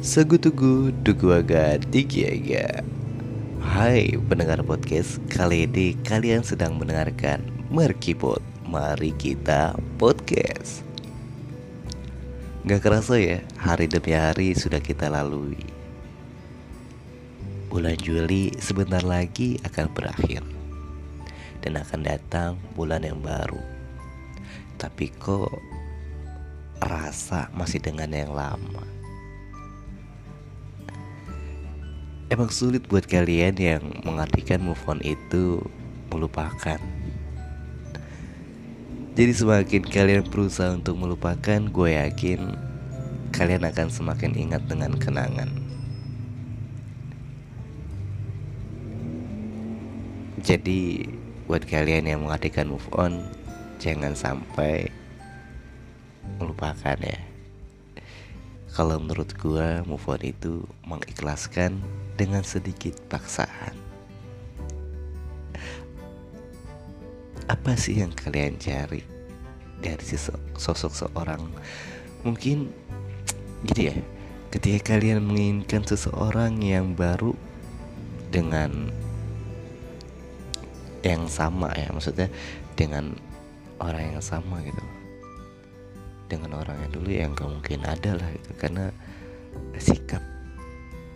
Segutugu Duguaga Digiaga. Hai pendengar podcast Kali ini kalian sedang mendengarkan Merkipot Mari kita podcast. Gak kerasa ya Hari demi hari sudah kita lalui. Bulan Juli sebentar lagi akan berakhir. Dan akan datang bulan yang baru. Tapi kok rasa masih dengan yang lama Emang sulit buat kalian yang mengartikan move on itu melupakan. Jadi semakin kalian berusaha untuk melupakan, gue yakin kalian akan semakin ingat dengan kenangan. Jadi buat kalian yang mengartikan move on, jangan sampai melupakan ya. Kalau menurut gue move on itu mengikhlaskan dengan sedikit paksaan. Apa sih yang kalian cari dari sosok seorang? Mungkin gitu ya, ketika kalian menginginkan seseorang yang baru dengan yang sama ya, maksudnya dengan orang yang sama gitu dengan orang yang dulu yang gak mungkin ada lah gitu karena sikap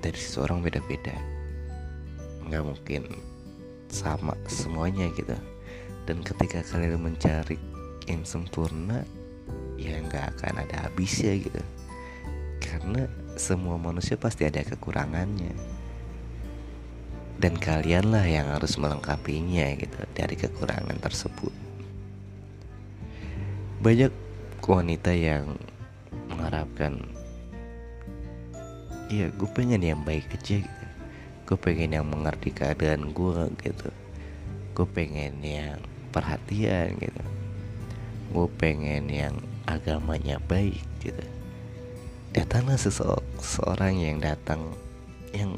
dari seseorang beda-beda. Nggak mungkin sama semuanya gitu. Dan ketika kalian mencari yang sempurna ya nggak akan ada habisnya gitu. Karena semua manusia pasti ada kekurangannya. Dan kalianlah yang harus melengkapinya gitu dari kekurangan tersebut. Banyak wanita yang mengharapkan iya gue pengen yang baik aja gitu. Gue pengen yang mengerti keadaan gue gitu. Gue pengen yang perhatian gitu. Gue pengen yang agamanya baik gitu. Datanglah seseorang yang datang yang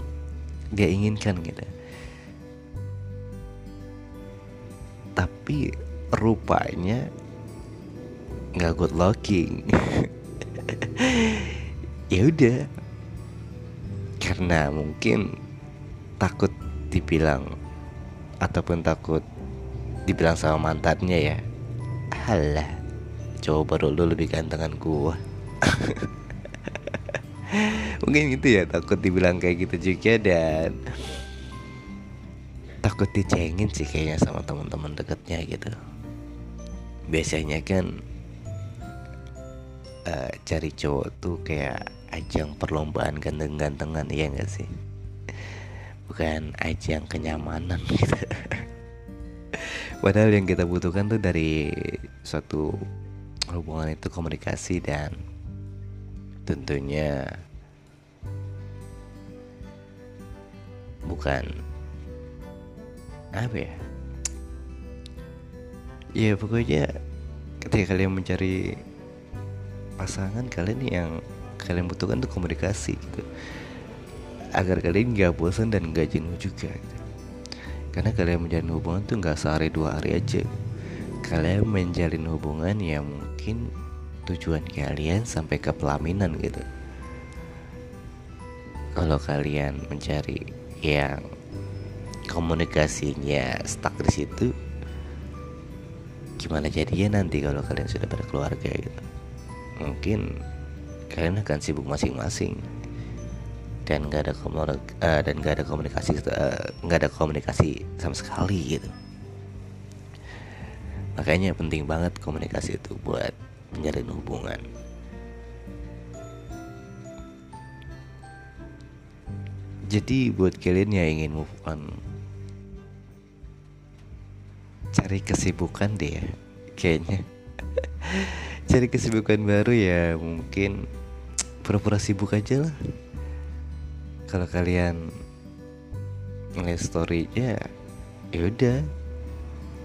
dia inginkan gitu. Tapi rupanya nggak good looking. Ya udah karena mungkin takut dibilang ataupun takut dibilang sama mantannya ya. Halah coba baru lu lebih gantengan gua. Mungkin gitu ya takut dibilang kayak gitu juga dan takut dicengin sih kayaknya sama teman-teman deketnya gitu. Biasanya kan uh, cari cowok tuh kayak ajang perlombaan ganteng-gantengan iya gak sih? Bukan ajang kenyamanan gitu. Padahal yang kita butuhkan tuh dari suatu hubungan itu komunikasi dan tentunya bukan apa ya? Ya pokoknya ketika kalian mencari pasangan kalian yang kalian butuhkan tuh komunikasi gitu. Agar kalian nggak bosan dan nggak jenuh juga gitu. karena kalian menjalin hubungan tuh nggak sehari dua hari aja. Kalian menjalin hubungan yang mungkin tujuan kalian sampai ke pelaminan gitu. Kalau kalian mencari yang komunikasinya stuck di situ gimana jadinya nanti kalau kalian sudah berkeluarga gitu? Mungkin kalian akan sibuk masing-masing. Dan gak ada uh, dan gak ada komunikasi uh, gak ada komunikasi sama sekali gitu. Makanya penting banget komunikasi itu buat menjalin hubungan. Jadi buat kalian yang ingin move on cari kesibukan deh ya kayaknya. Cari kesibukan baru ya mungkin pura-pura sibuk aja lah. Kalau kalian ngeliat storynya ya udah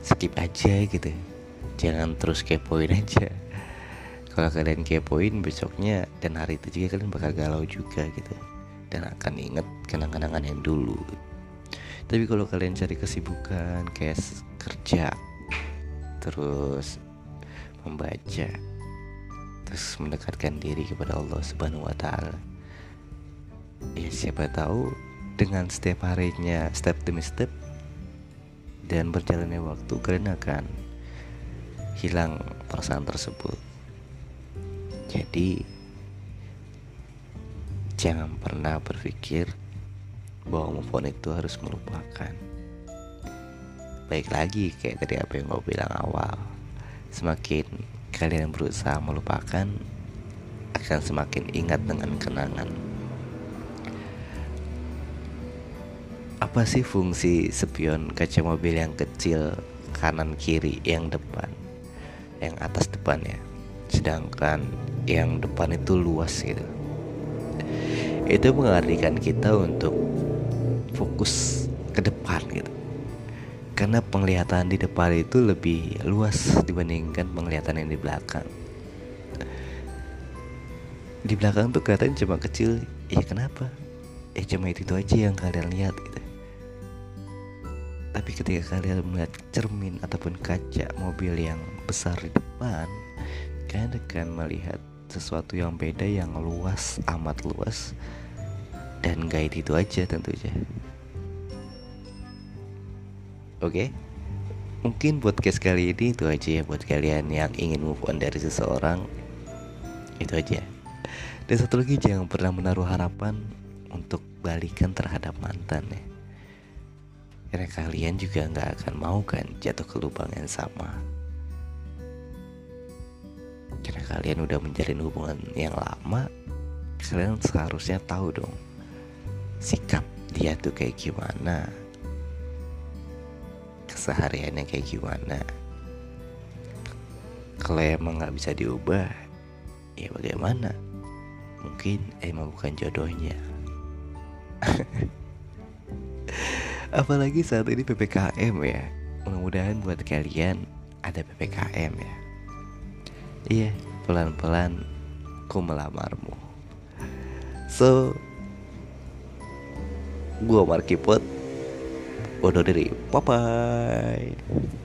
skip aja gitu. Jangan terus kepoin aja. Kalau kalian kepoin besoknya dan hari itu juga kalian bakal galau juga gitu. Dan akan inget kenang-kenangan yang dulu. Tapi kalau kalian cari kesibukan kayak kerja terus membaca terus mendekatkan diri kepada Allah Subhanahu wa taala. Ya siapa tahu dengan setiap harinya step demi step dan berjalannya waktu kalian akan hilang perasaan tersebut. Jadi jangan pernah berpikir bahwa move on itu harus melupakan. Baik lagi kayak tadi apa yang gue bilang awal. Semakin kalian berusaha melupakan akan semakin ingat dengan kenangan. Apa sih fungsi spion kaca mobil yang kecil kanan kiri yang depan? Yang atas depan ya. Sedangkan yang depan itu luas gitu. Itu mengartikan kita untuk karena penglihatan di depan itu lebih luas dibandingkan penglihatan yang di belakang. Di belakang tuh kelihatan cuma kecil. Ya kenapa? Ya cuma itu, itu aja yang kalian lihat gitu. Tapi ketika kalian melihat cermin ataupun kaca mobil yang besar di depan, kalian akan melihat sesuatu yang beda yang luas, amat luas dan gak itu aja tentunya. Oke. Okay? Mungkin podcast kali ini itu aja ya buat kalian yang ingin move on dari seseorang. Itu aja. Dan satu lagi jangan pernah menaruh harapan untuk balikan terhadap mantan ya karena kalian juga nggak akan mau kan jatuh ke lubang yang sama karena kalian udah menjalin hubungan yang lama kalian seharusnya tahu dong sikap dia tuh kayak gimana kesehariannya kayak gimana? Kalau emang nggak bisa diubah ya bagaimana? Mungkin emang bukan jodohnya. Apalagi saat ini PPKM ya. Mudah-mudahan buat kalian ada PPKM ya. Iya pelan-pelan ku melamarmu. So Gua Markipot Undur diri. Bye bye